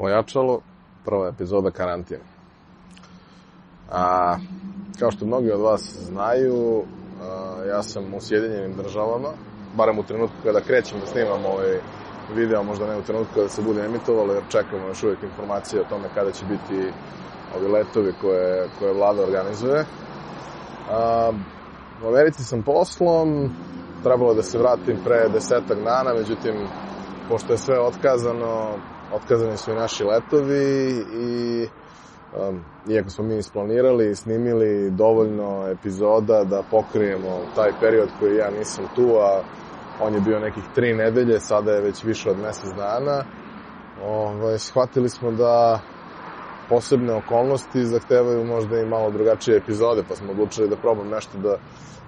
Pojačalo, prva epizoda karantin. A, kao što mnogi od vas znaju, a, ja sam u Sjedinjenim državama, barem u trenutku kada krećem da snimam ovaj video, možda ne u trenutku kada se bude emitovalo, jer čekamo još uvijek informacije o tome kada će biti ovi letovi koje, koje vlada organizuje. A, u Americi sam poslom, trebalo da se vratim pre desetak dana, međutim, pošto je sve otkazano, otkazani su i naši letovi i um, iako smo mi isplanirali i snimili dovoljno epizoda da pokrijemo taj period koji ja nisam tu, a on je bio nekih tri nedelje, sada je već više od mesec dana, ovaj, shvatili smo da posebne okolnosti zahtevaju možda i malo drugačije epizode, pa smo odlučili da probam nešto da,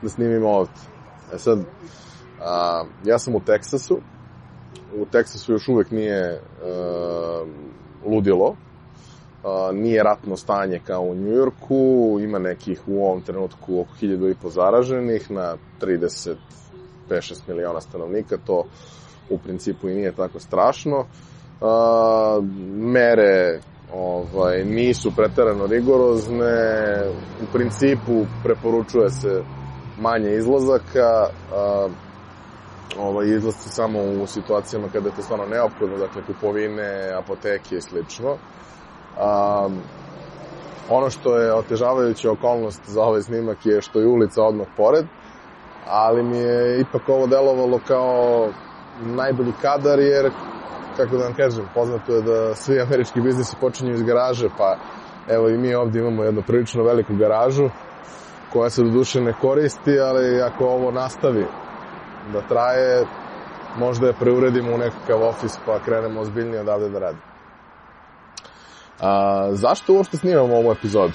da snimimo ovde. E sad, a, ja sam u Teksasu, u Teksasu još uvek nije uh, ludilo, uh, nije ratno stanje kao u Njujorku, ima nekih u ovom trenutku oko hiljadu i po zaraženih na 35-6 miliona stanovnika, to u principu i nije tako strašno. Uh, mere ovaj, nisu preterano rigorozne, u principu preporučuje se manje izlazaka, uh, ovaj, izlasci samo u situacijama kada je to stvarno neophodno, dakle kupovine, apoteke i slično. Um, ono što je otežavajuća okolnost za ovaj snimak je što je ulica odmah pored, ali mi je ipak ovo delovalo kao najbolji kadar, jer, kako da vam kažem, poznato je da svi američki biznisi počinju iz garaže, pa evo i mi ovdje imamo jednu prilično veliku garažu, koja se do duše ne koristi, ali ako ovo nastavi da traje, možda je preuredimo u nekakav ofis pa krenemo ozbiljnije odavde da radimo. A, zašto uopšte snimamo ovu epizodu?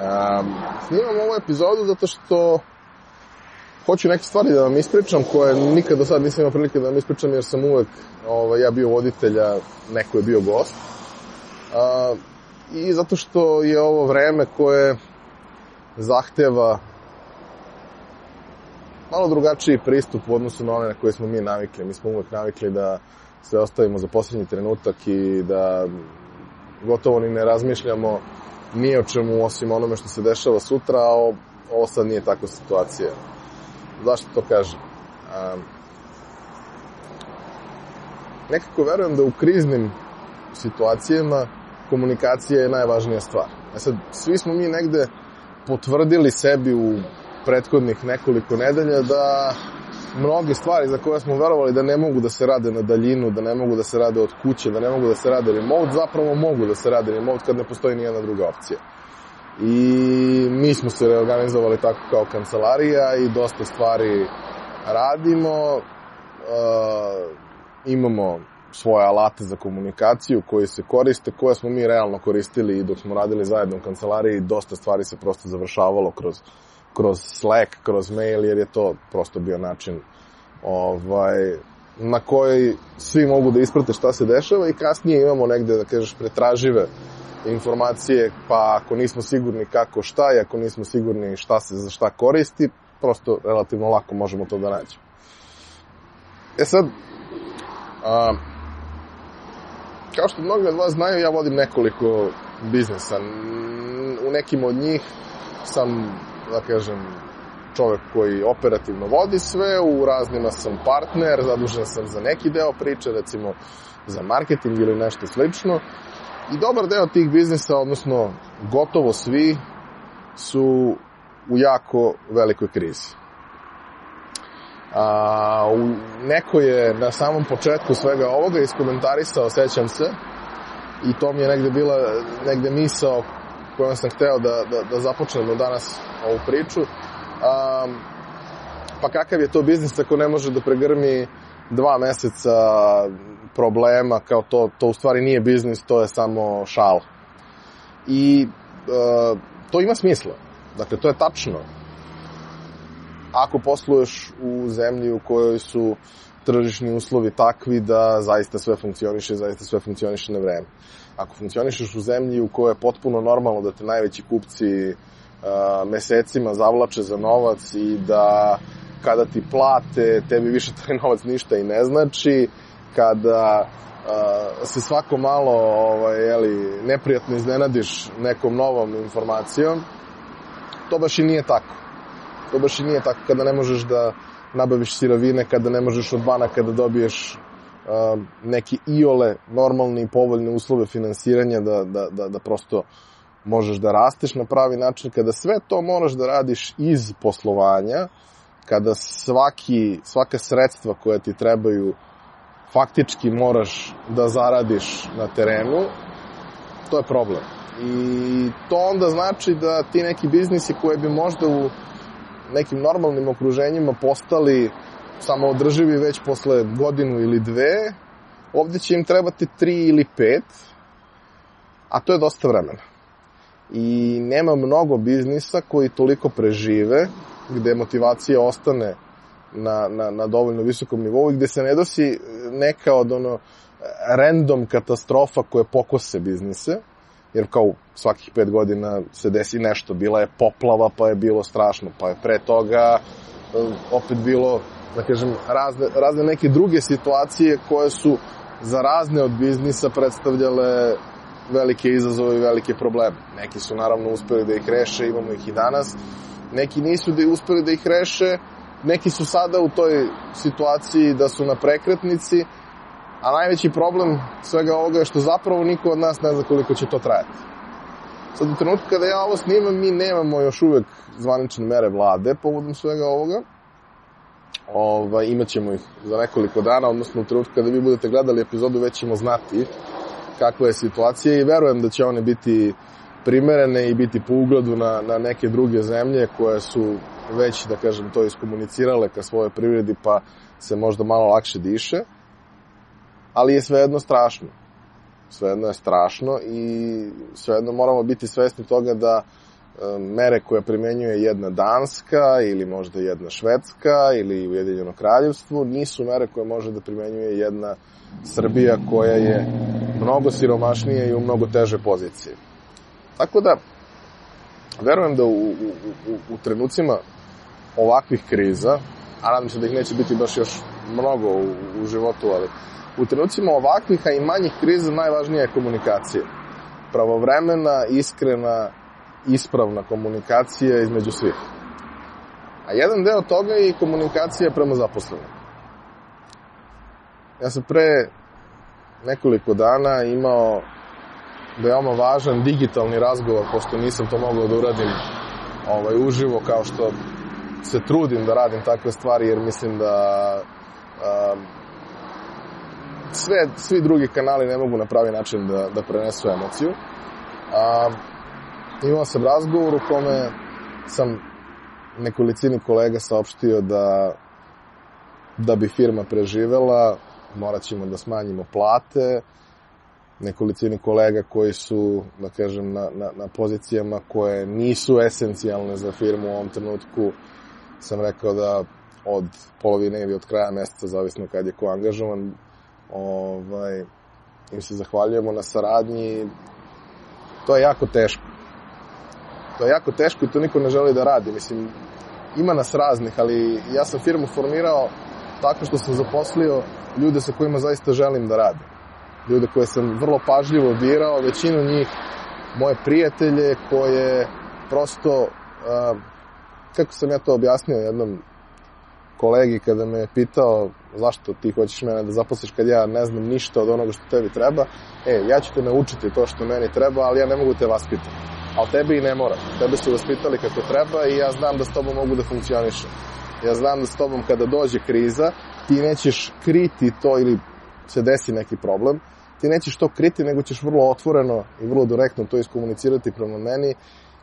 A, snimamo ovu epizodu zato što hoću neke stvari da vam ispričam koje nikad do sad nisam imao prilike da vam ispričam jer sam uvek ovaj, ja bio voditelj, a neko je bio gost. A, I zato što je ovo vreme koje zahteva malo drugačiji pristup u odnosu na one na koje smo mi navikli. Mi smo uvek navikli da sve ostavimo za poslednji trenutak i da gotovo ni ne razmišljamo ni o čemu osim onome što se dešava sutra, a ovo sad nije takva situacija. Zašto to kažem? Um, nekako verujem da u kriznim situacijama komunikacija je najvažnija stvar. E sad, svi smo mi negde potvrdili sebi u prethodnih nekoliko nedelja da mnoge stvari za koje smo verovali da ne mogu da se rade na daljinu, da ne mogu da se rade od kuće, da ne mogu da se rade remote, zapravo mogu da se rade remote kad ne postoji nijedna druga opcija. I mi smo se reorganizovali tako kao kancelarija i dosta stvari radimo. Uh, imamo svoje alate za komunikaciju koji se koriste, koje smo mi realno koristili i dok smo radili zajedno u kancelariji, dosta stvari se prosto završavalo kroz kroz Slack, kroz mail, jer je to prosto bio način ovaj, na koji svi mogu da isprate šta se dešava i kasnije imamo negde, da kažeš, pretražive informacije, pa ako nismo sigurni kako šta i ako nismo sigurni šta se za šta koristi, prosto relativno lako možemo to da nađemo. E sad, a, kao što mnogi od vas znaju, ja vodim nekoliko biznesa. U nekim od njih sam da kažem, čovek koji operativno vodi sve, u raznima sam partner, zadužen sam za neki deo priče, recimo za marketing ili nešto slično. I dobar deo tih biznisa, odnosno gotovo svi, su u jako velikoj krizi. A, u, neko je na samom početku svega ovoga iskomentarisao, sećam se, i to mi je negde bila negde misao kojom sam hteo da, da, da započnemo danas ovu priču. Um, pa kakav je to biznis ako ne može da pregrmi dva meseca problema, kao to, to u stvari nije biznis, to je samo šal. I uh, to ima smisla. Dakle, to je tačno. Ako posluješ u zemlji u kojoj su tržišni uslovi takvi da zaista sve funkcioniše, zaista sve funkcioniše na vreme. Ako funkcionišeš u zemlji u kojoj je potpuno normalno da te najveći kupci uh, mesecima zavlače za novac i da kada ti plate, tebi više taj novac ništa i ne znači, kada se svako malo ovaj, jeli, neprijatno iznenadiš nekom novom informacijom, to baš i nije tako. To baš i nije tako kada ne možeš da nabaviš sirovine, kada ne možeš od banaka da dobiješ uh, neki iole normalni i povoljne uslove finansiranja da, da, da, da prosto možeš da rasteš na pravi način, kada sve to moraš da radiš iz poslovanja, kada svaki, svaka sredstva koja ti trebaju faktički moraš da zaradiš na terenu, to je problem. I to onda znači da ti neki biznisi koje bi možda u nekim normalnim okruženjima postali samoodrživi već posle godinu ili dve, ovde će im trebati tri ili pet, a to je dosta vremena. I nema mnogo biznisa koji toliko prežive, gde motivacija ostane na, na, na dovoljno visokom nivou i gde se ne dosi neka od ono random katastrofa koje pokose biznise, jer kao svakih pet godina se desi nešto, bila je poplava pa je bilo strašno, pa je pre toga eh, opet bilo, da kažem, razne, razne neke druge situacije koje su za razne od biznisa predstavljale velike izazove i velike probleme. Neki su naravno uspeli da ih reše, imamo ih i danas. Neki nisu da uspeli da ih reše, neki su sada u toj situaciji da su na prekretnici, a najveći problem svega ovoga je što zapravo niko od nas ne zna koliko će to trajati. Sad u trenutku kada ja ovo snimam, mi nemamo još uvek zvanične mere vlade povodom svega ovoga. Ovaj, imaćemo ih za nekoliko dana, odnosno u trenutku kada vi budete gledali epizodu, već ćemo znati kakva je situacija i verujem da će one biti primerene i biti po ugledu na, na neke druge zemlje koje su već, da kažem, to iskomunicirale ka svojoj privredi, pa se možda malo lakše diše, ali je svejedno strašno. Svejedno je strašno i svejedno moramo biti svesni toga da e, mere koje primenjuje jedna Danska ili možda jedna Švedska ili Ujedinjeno kraljevstvo nisu mere koje može da primenjuje jedna Srbija koja je mnogo siromašnija i u mnogo teže pozicije. Tako da, verujem da u, u, u, u trenucima ovakvih kriza, a nadam se da ih neće biti baš još mnogo u, u životu, ali u trenucima ovakvih, a i manjih kriza, najvažnija je komunikacija. Pravovremena, iskrena, ispravna komunikacija između svih. A jedan deo toga je i komunikacija prema zaposlenim. Ja sam pre nekoliko dana imao veoma važan digitalni razgovor, pošto nisam to mogao da uradim ovaj, uživo, kao što se trudim da radim takve stvari, jer mislim da a, sve, svi drugi kanali ne mogu na pravi način da, da prenesu emociju. A, imao sam razgovor u kome sam nekolicini kolega saopštio da da bi firma preživela, morat ćemo da smanjimo plate, nekolicini kolega koji su, da kažem, na, na, na pozicijama koje nisu esencijalne za firmu u ovom trenutku, sam rekao da od polovine ili od kraja meseca, zavisno kad je ko angažovan, ovaj, im se zahvaljujemo na saradnji. To je jako teško. To je jako teško i to niko ne želi da radi. Mislim, ima nas raznih, ali ja sam firmu formirao tako što sam zaposlio ljude sa kojima zaista želim da radim. Ljude koje sam vrlo pažljivo birao, većinu njih moje prijatelje koje prosto, kako sam ja to objasnio jednom kolegi kada me je pitao zašto ti hoćeš mene da zaposliš kad ja ne znam ništa od onoga što tebi treba, e, ja ću te naučiti to što meni treba, ali ja ne mogu te vaspitati. Ali tebi i ne mora. Tebe su vaspitali kako treba i ja znam da s tobom mogu da funkcionišem. Ja znam da s tobom kada dođe kriza, ti nećeš kriti to ili se desi neki problem, ti nećeš to kriti, nego ćeš vrlo otvoreno i vrlo direktno to iskomunicirati prema meni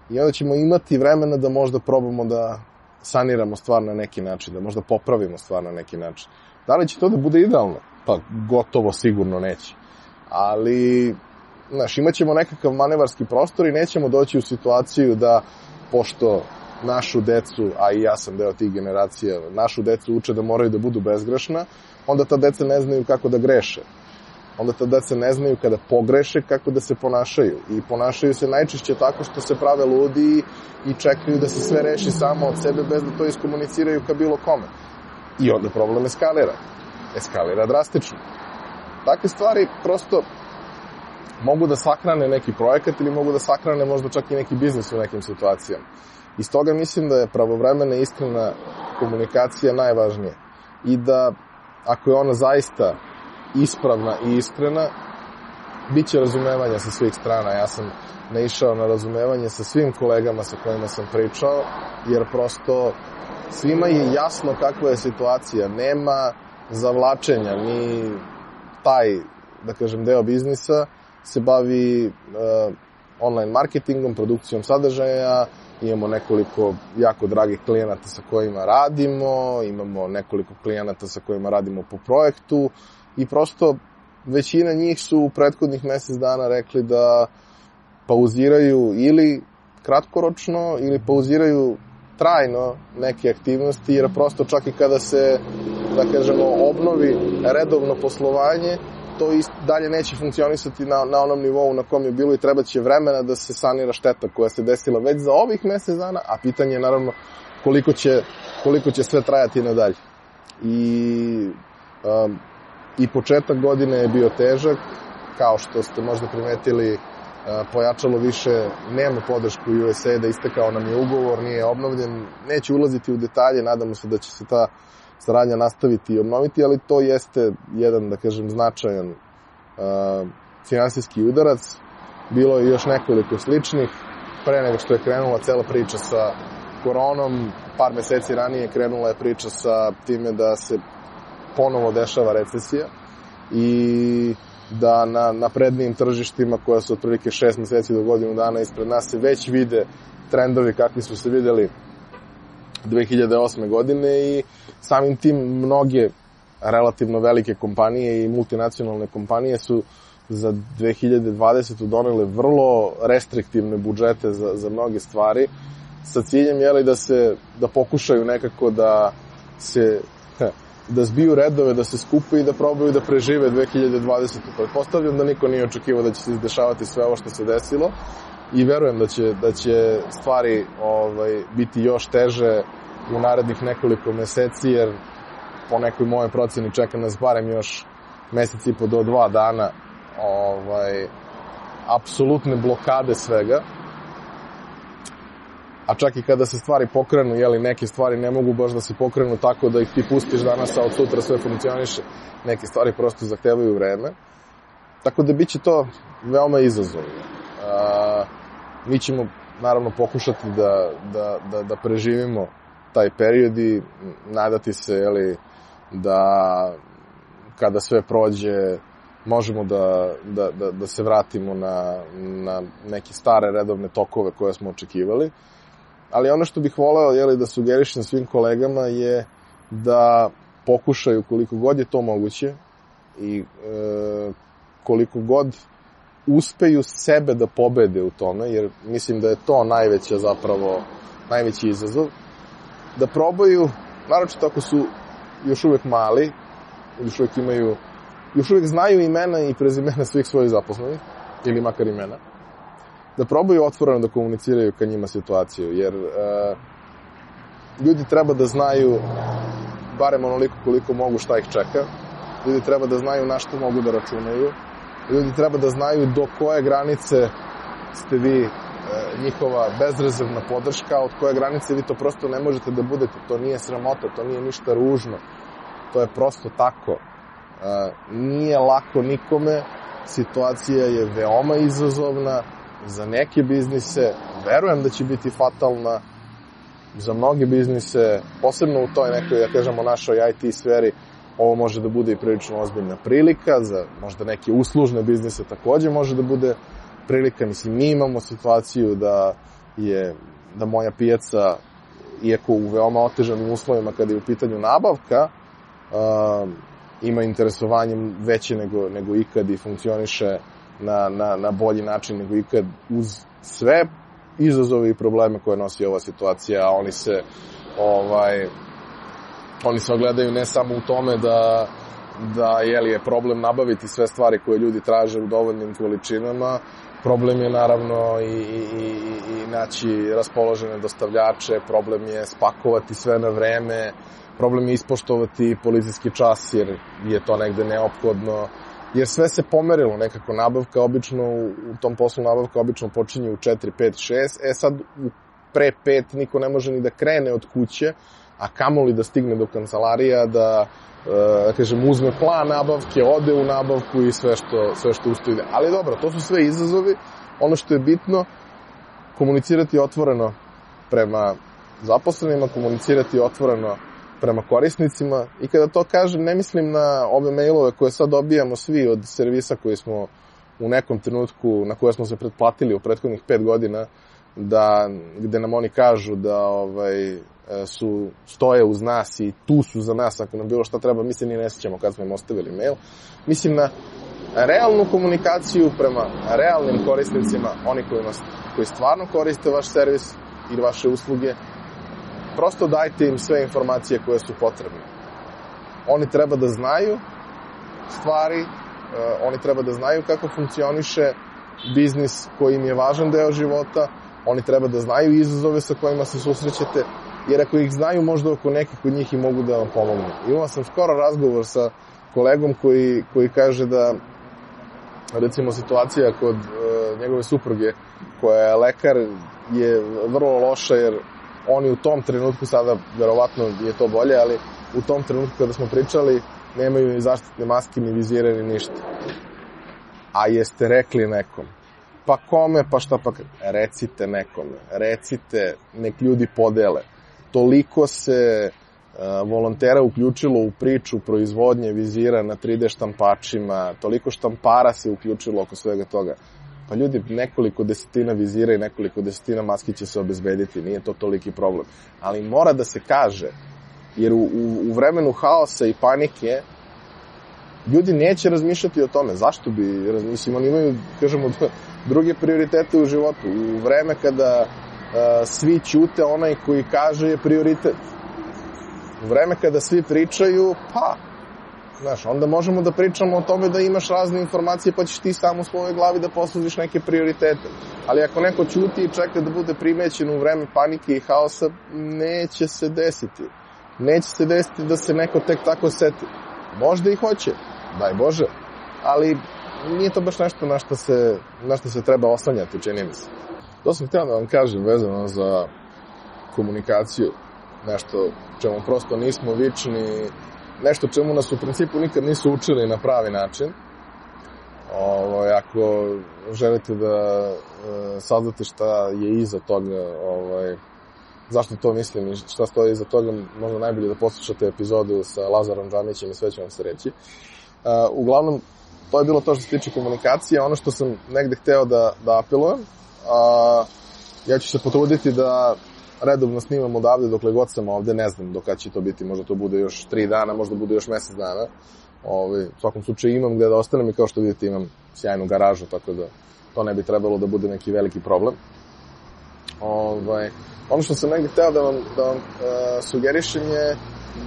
i onda ćemo imati vremena da možda probamo da saniramo stvar na neki način, da možda popravimo stvar na neki način. Da li će to da bude idealno? Pa gotovo sigurno neće. Ali, znaš, imat ćemo nekakav manevarski prostor i nećemo doći u situaciju da, pošto našu decu, a i ja sam deo tih generacija, našu decu uče da moraju da budu bezgrešna, onda ta deca ne znaju kako da greše. Onda ta deca ne znaju kada pogreše kako da se ponašaju. I ponašaju se najčešće tako što se prave ludi i čekaju da se sve reši samo od sebe bez da to iskomuniciraju ka bilo kome. I onda problem eskalira. Eskalira drastično. takve stvari prosto mogu da sahrane neki projekat ili mogu da sahrane možda čak i neki biznis u nekim situacijama. I stoga mislim da je pravovremena iskrena komunikacija najvažnija. I da ako je ona zaista ispravna i iskrena, bit će razumevanja sa svih strana. Ja sam naišao na razumevanje sa svim kolegama sa kojima sam pričao, jer prosto svima je jasno kakva je situacija. Nema zavlačenja, ni taj, da kažem, deo biznisa se bavi uh, online marketingom, produkcijom sadržaja, imamo nekoliko jako dragih klijenata sa kojima radimo, imamo nekoliko klijenata sa kojima radimo po projektu i prosto većina njih su u prethodnih mesec dana rekli da pauziraju ili kratkoročno ili pauziraju trajno neke aktivnosti, jer prosto čak i kada se, da kažemo, obnovi redovno poslovanje, to i dalje neće funkcionisati na, na onom nivou na kom je bilo i treba će vremena da se sanira šteta koja se desila već za ovih mesec dana, a pitanje je naravno koliko će, koliko će sve trajati nadalje. I, um, I početak godine je bio težak, kao što ste možda primetili, pojačalo više nema podršku USA da istekao nam je ugovor, nije obnovljen. Neću ulaziti u detalje, nadamo se da će se ta saradnja nastaviti i obnoviti, ali to jeste jedan, da kažem, značajan uh, finansijski udarac. Bilo je još nekoliko sličnih. Pre nego što je krenula cela priča sa koronom, par meseci ranije krenula je priča sa time da se ponovo dešava recesija i da na naprednijim tržištima koja su otprilike 6 meseci do godinu dana ispred nas se već vide trendovi kakvi su se videli 2008. godine i samim tim mnoge relativno velike kompanije i multinacionalne kompanije su za 2020. donele vrlo restriktivne budžete za, za mnoge stvari sa ciljem jeli, da se da pokušaju nekako da se da zbiju redove, da se skupe i da probaju da prežive 2020. Pretpostavljam da niko nije očekivao da će se izdešavati sve ovo što se desilo i verujem da će, da će stvari ovaj, biti još teže u narednih nekoliko meseci, jer po nekoj moje proceni čeka nas barem još mesec i po do dva dana ovaj, apsolutne blokade svega a čak i kada se stvari pokrenu, jeli, neke stvari ne mogu baš da se pokrenu tako da ih ti pustiš danas, a od sutra sve funkcioniše. Neke stvari prosto zahtevaju vreme. Tako da biće to veoma izazovno. Mi ćemo naravno pokušati da, da, da, da preživimo taj period i nadati se jeli, da kada sve prođe možemo da, da, da, da se vratimo na, na neke stare redovne tokove koje smo očekivali. Ali ono što bih voleo jeli, da sugerišem svim kolegama je da pokušaju koliko god je to moguće i e, koliko god uspeju sebe da pobede u tome, jer mislim da je to najveća zapravo, najveći izazov, da probaju, naročito ako su još uvek mali, još uvek imaju, još uvek znaju imena i prezimena svih svojih zaposlenih, ili makar imena, da probaju otvoreno da komuniciraju ka njima situaciju, jer uh, ljudi treba da znaju barem onoliko koliko mogu šta ih čeka, ljudi treba da znaju na što mogu da računaju, ljudi treba da znaju do koje granice ste vi e, njihova bezrezervna podrška, od koje granice vi to prosto ne možete da budete, to nije sramota, to nije ništa ružno, to je prosto tako. E, nije lako nikome, situacija je veoma izazovna, za neke biznise, verujem da će biti fatalna za mnoge biznise, posebno u toj nekoj, da kažemo, našoj IT sferi, ovo može da bude i prilično ozbiljna prilika, za možda neke uslužne biznise takođe može da bude prilika. Mislim, mi imamo situaciju da je, da moja pijaca, iako u veoma otežanim uslovima kada je u pitanju nabavka, uh, ima interesovanje veće nego, nego ikad i funkcioniše na, na, na bolji način nego ikad uz sve izazove i probleme koje nosi ova situacija, a oni se ovaj oni se ogledaju ne samo u tome da da jeli, je problem nabaviti sve stvari koje ljudi traže u dovoljnim količinama, problem je naravno i, i, i, i naći raspoložene dostavljače, problem je spakovati sve na vreme, problem je ispoštovati policijski čas jer je to negde neophodno, jer sve se pomerilo nekako, nabavka obično, u tom poslu nabavka obično počinje u 4, 5, 6, e sad pre 5 niko ne može ni da krene od kuće, a kamoli da stigne do kancelarija, da, da kažem, uzme plan nabavke, ode u nabavku i sve što, sve što ustoji. Ali dobro, to su sve izazovi. Ono što je bitno, komunicirati otvoreno prema zaposlenima, komunicirati otvoreno prema korisnicima i kada to kažem ne mislim na ove mailove koje sad dobijamo svi od servisa koji smo u nekom trenutku na koje smo se pretplatili u prethodnih pet godina da, gde nam oni kažu da ovaj, su, stoje uz nas i tu su za nas ako nam bilo šta treba, mi se ni ne sjećamo kad smo im ostavili mail. Mislim na realnu komunikaciju prema realnim korisnicima, oni koji, nas, koji stvarno koriste vaš servis ili vaše usluge, prosto dajte im sve informacije koje su potrebne. Oni treba da znaju stvari, uh, oni treba da znaju kako funkcioniše biznis koji im je važan deo života, oni treba da znaju izazove sa kojima se susrećete, jer ako ih znaju možda oko nekih od njih i mogu da vam pomognu. Imao sam skoro razgovor sa kolegom koji, koji kaže da recimo situacija kod uh, njegove supruge koja je lekar je vrlo loša jer oni u tom trenutku, sada verovatno je to bolje, ali u tom trenutku kada smo pričali, nemaju ni zaštitne maske, ni vizire, ni ništa. A jeste rekli nekom, pa kome, pa šta pa, recite nekome, recite, nek ljudi podele. Toliko se uh, volontera uključilo u priču proizvodnje vizira na 3D štampačima, toliko štampara se uključilo oko svega toga. Pa ljudi, nekoliko desetina vizira i nekoliko desetina maski će se obezbediti, nije to toliki problem. Ali mora da se kaže, jer u, u, u vremenu haosa i panike ljudi neće razmišljati o tome. Zašto bi razmišljati? Oni imaju, kažemo, druge prioritete u životu. U vreme kada uh, svi ćute, onaj koji kaže je prioritet. U vreme kada svi pričaju, pa, Znaš, onda možemo da pričamo o tome da imaš razne informacije pa ćeš ti sam u svojoj glavi da poslužiš neke prioritete. Ali ako neko ćuti i čeka da bude primećen u vreme panike i haosa, neće se desiti. Neće se desiti da se neko tek tako seti. Možda i hoće, daj Bože, ali nije to baš nešto na što se, na što se treba oslanjati, čini mi se. To sam htio da vam kažem vezano za komunikaciju, nešto čemu prosto nismo vični, nešto čemu nas u principu nikad nisu učili na pravi način. Ovo, ako želite da e, saznate šta je iza toga, ovaj, zašto to mislim i šta stoji iza toga, možda najbolje da poslušate epizodu sa Lazarom Džamićem i sve će vam se reći. Uh, uglavnom, to je bilo to što se tiče komunikacije. Ono što sam negde hteo da, da apelujem, uh, ja ću se potruditi da redovno snimam odavde dokle god sam ovde, ne znam do kada će to biti, možda to bude još tri dana, možda bude još mesec dana. Ove, u svakom slučaju imam gde da ostanem i kao što vidite imam sjajnu garažu, tako da to ne bi trebalo da bude neki veliki problem. Ovaj, ono što sam negdje hteo da vam, da vam e, sugerišem je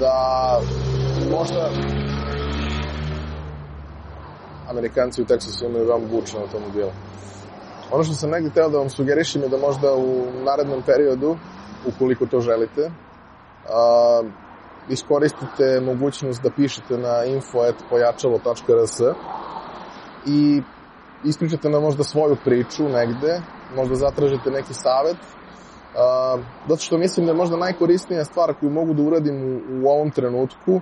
da možda Amerikanci u Teksasu imaju veoma bučne automobile. Ono što sam negdje hteo da vam sugerišem je da možda u narednom periodu ukoliko to želite. A, iskoristite mogućnost da pišete na info.pojačalo.rs i ispričate nam možda svoju priču negde, možda zatražite neki savet, a, zato što mislim da je možda najkorisnija stvar koju mogu da uradim u, u ovom trenutku,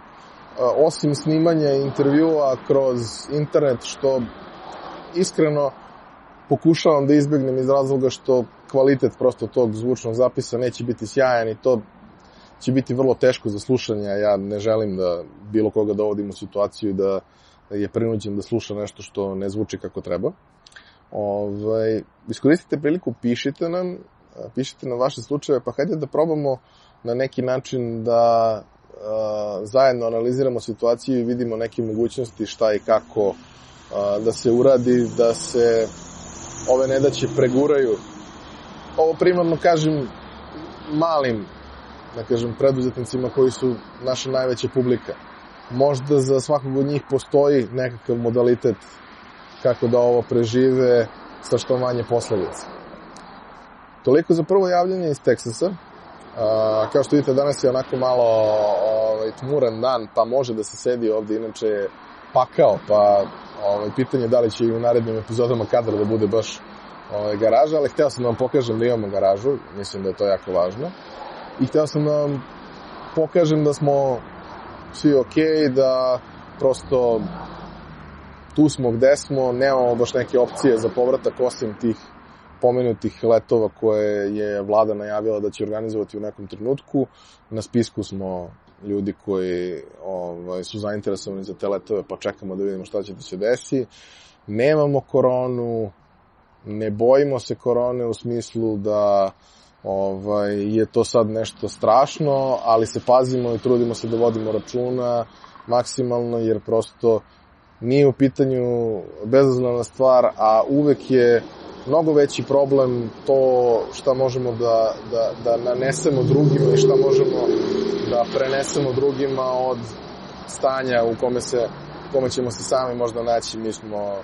osim snimanja intervjua kroz internet, što iskreno pokušavam da izbjegnem iz razloga što kvalitet prosto tog zvučnog zapisa neće biti sjajan i to će biti vrlo teško za slušanje, ja ne želim da bilo koga dovodim u situaciju da je prinuđen da sluša nešto što ne zvuči kako treba. Ovaj, iskoristite priliku, pišite nam, pišite nam vaše slučajeve, pa hajde da probamo na neki način da zajedno analiziramo situaciju i vidimo neke mogućnosti šta i kako da se uradi, da se ove nedaće preguraju ovo primarno kažem malim, da kažem, preduzetnicima koji su naša najveća publika. Možda za svakog od njih postoji nekakav modalitet kako da ovo prežive sa što manje posledica. Toliko za prvo javljanje iz Teksasa. Kao što vidite, danas je onako malo ovaj, tmuran dan, pa može da se sedi ovde, inače je pakao, pa ovaj, pitanje da li će i u narednim epizodama kadra da bude baš ovaj, garaža, ali hteo sam da vam pokažem da imamo garažu, mislim da je to jako važno. I hteo sam da vam pokažem da smo svi okay, da prosto tu smo gde smo, nemamo baš neke opcije za povratak osim tih pomenutih letova koje je vlada najavila da će organizovati u nekom trenutku. Na spisku smo ljudi koji ovaj, su zainteresovani za te letove, pa čekamo da vidimo šta će da se desi. Nemamo koronu, ne bojimo se korone u smislu da ovaj, je to sad nešto strašno, ali se pazimo i trudimo se da vodimo računa maksimalno, jer prosto nije u pitanju bezazlana stvar, a uvek je mnogo veći problem to šta možemo da, da, da nanesemo drugima i šta možemo da prenesemo drugima od stanja u kome se kome ćemo se sami možda naći. Mi smo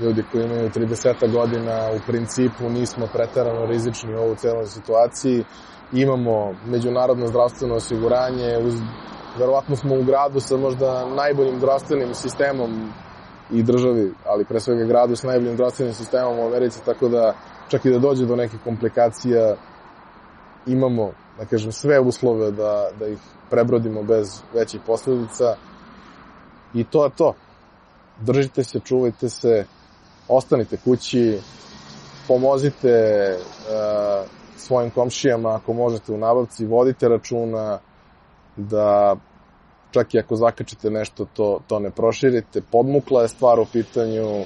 ljudi koji imaju 30 godina, u principu nismo pretarano rizični u ovoj celoj situaciji. Imamo međunarodno zdravstveno osiguranje, uz, verovatno smo u gradu sa možda najboljim zdravstvenim sistemom i državi, ali pre svega gradu sa najboljim zdravstvenim sistemom u Americi, tako da čak i da dođe do nekih komplikacija imamo, da kažem, sve uslove da, da ih prebrodimo bez većih posledica i to je to. Držite se, čuvajte se, ostanite kući, pomozite uh, svojim komšijama ako možete u nabavci, vodite računa da čak i ako zakačite nešto, to, to ne proširite. Podmukla je stvar u pitanju 7,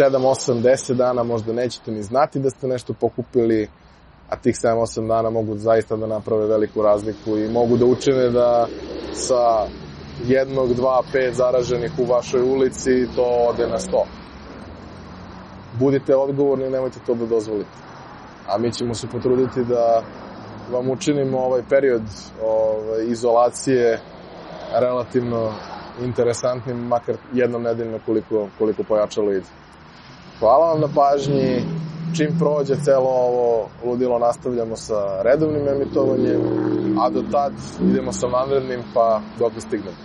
8, 10 dana možda nećete ni znati da ste nešto pokupili, a tih 7-8 dana mogu zaista da naprave veliku razliku i mogu da učine da sa jednog, dva, pet zaraženih u vašoj ulici to ode na 100. Budite odgovorni i nemojte to da dozvolite. A mi ćemo se potruditi da vam učinimo ovaj period ovaj, izolacije relativno interesantnim, makar jednom nedeljno koliko, koliko pojačalo ide. Hvala vam na pažnji, čim prođe celo ovo ludilo nastavljamo sa redovnim emitovanjem, a do tad idemo sa vanrednim pa dok stignemo.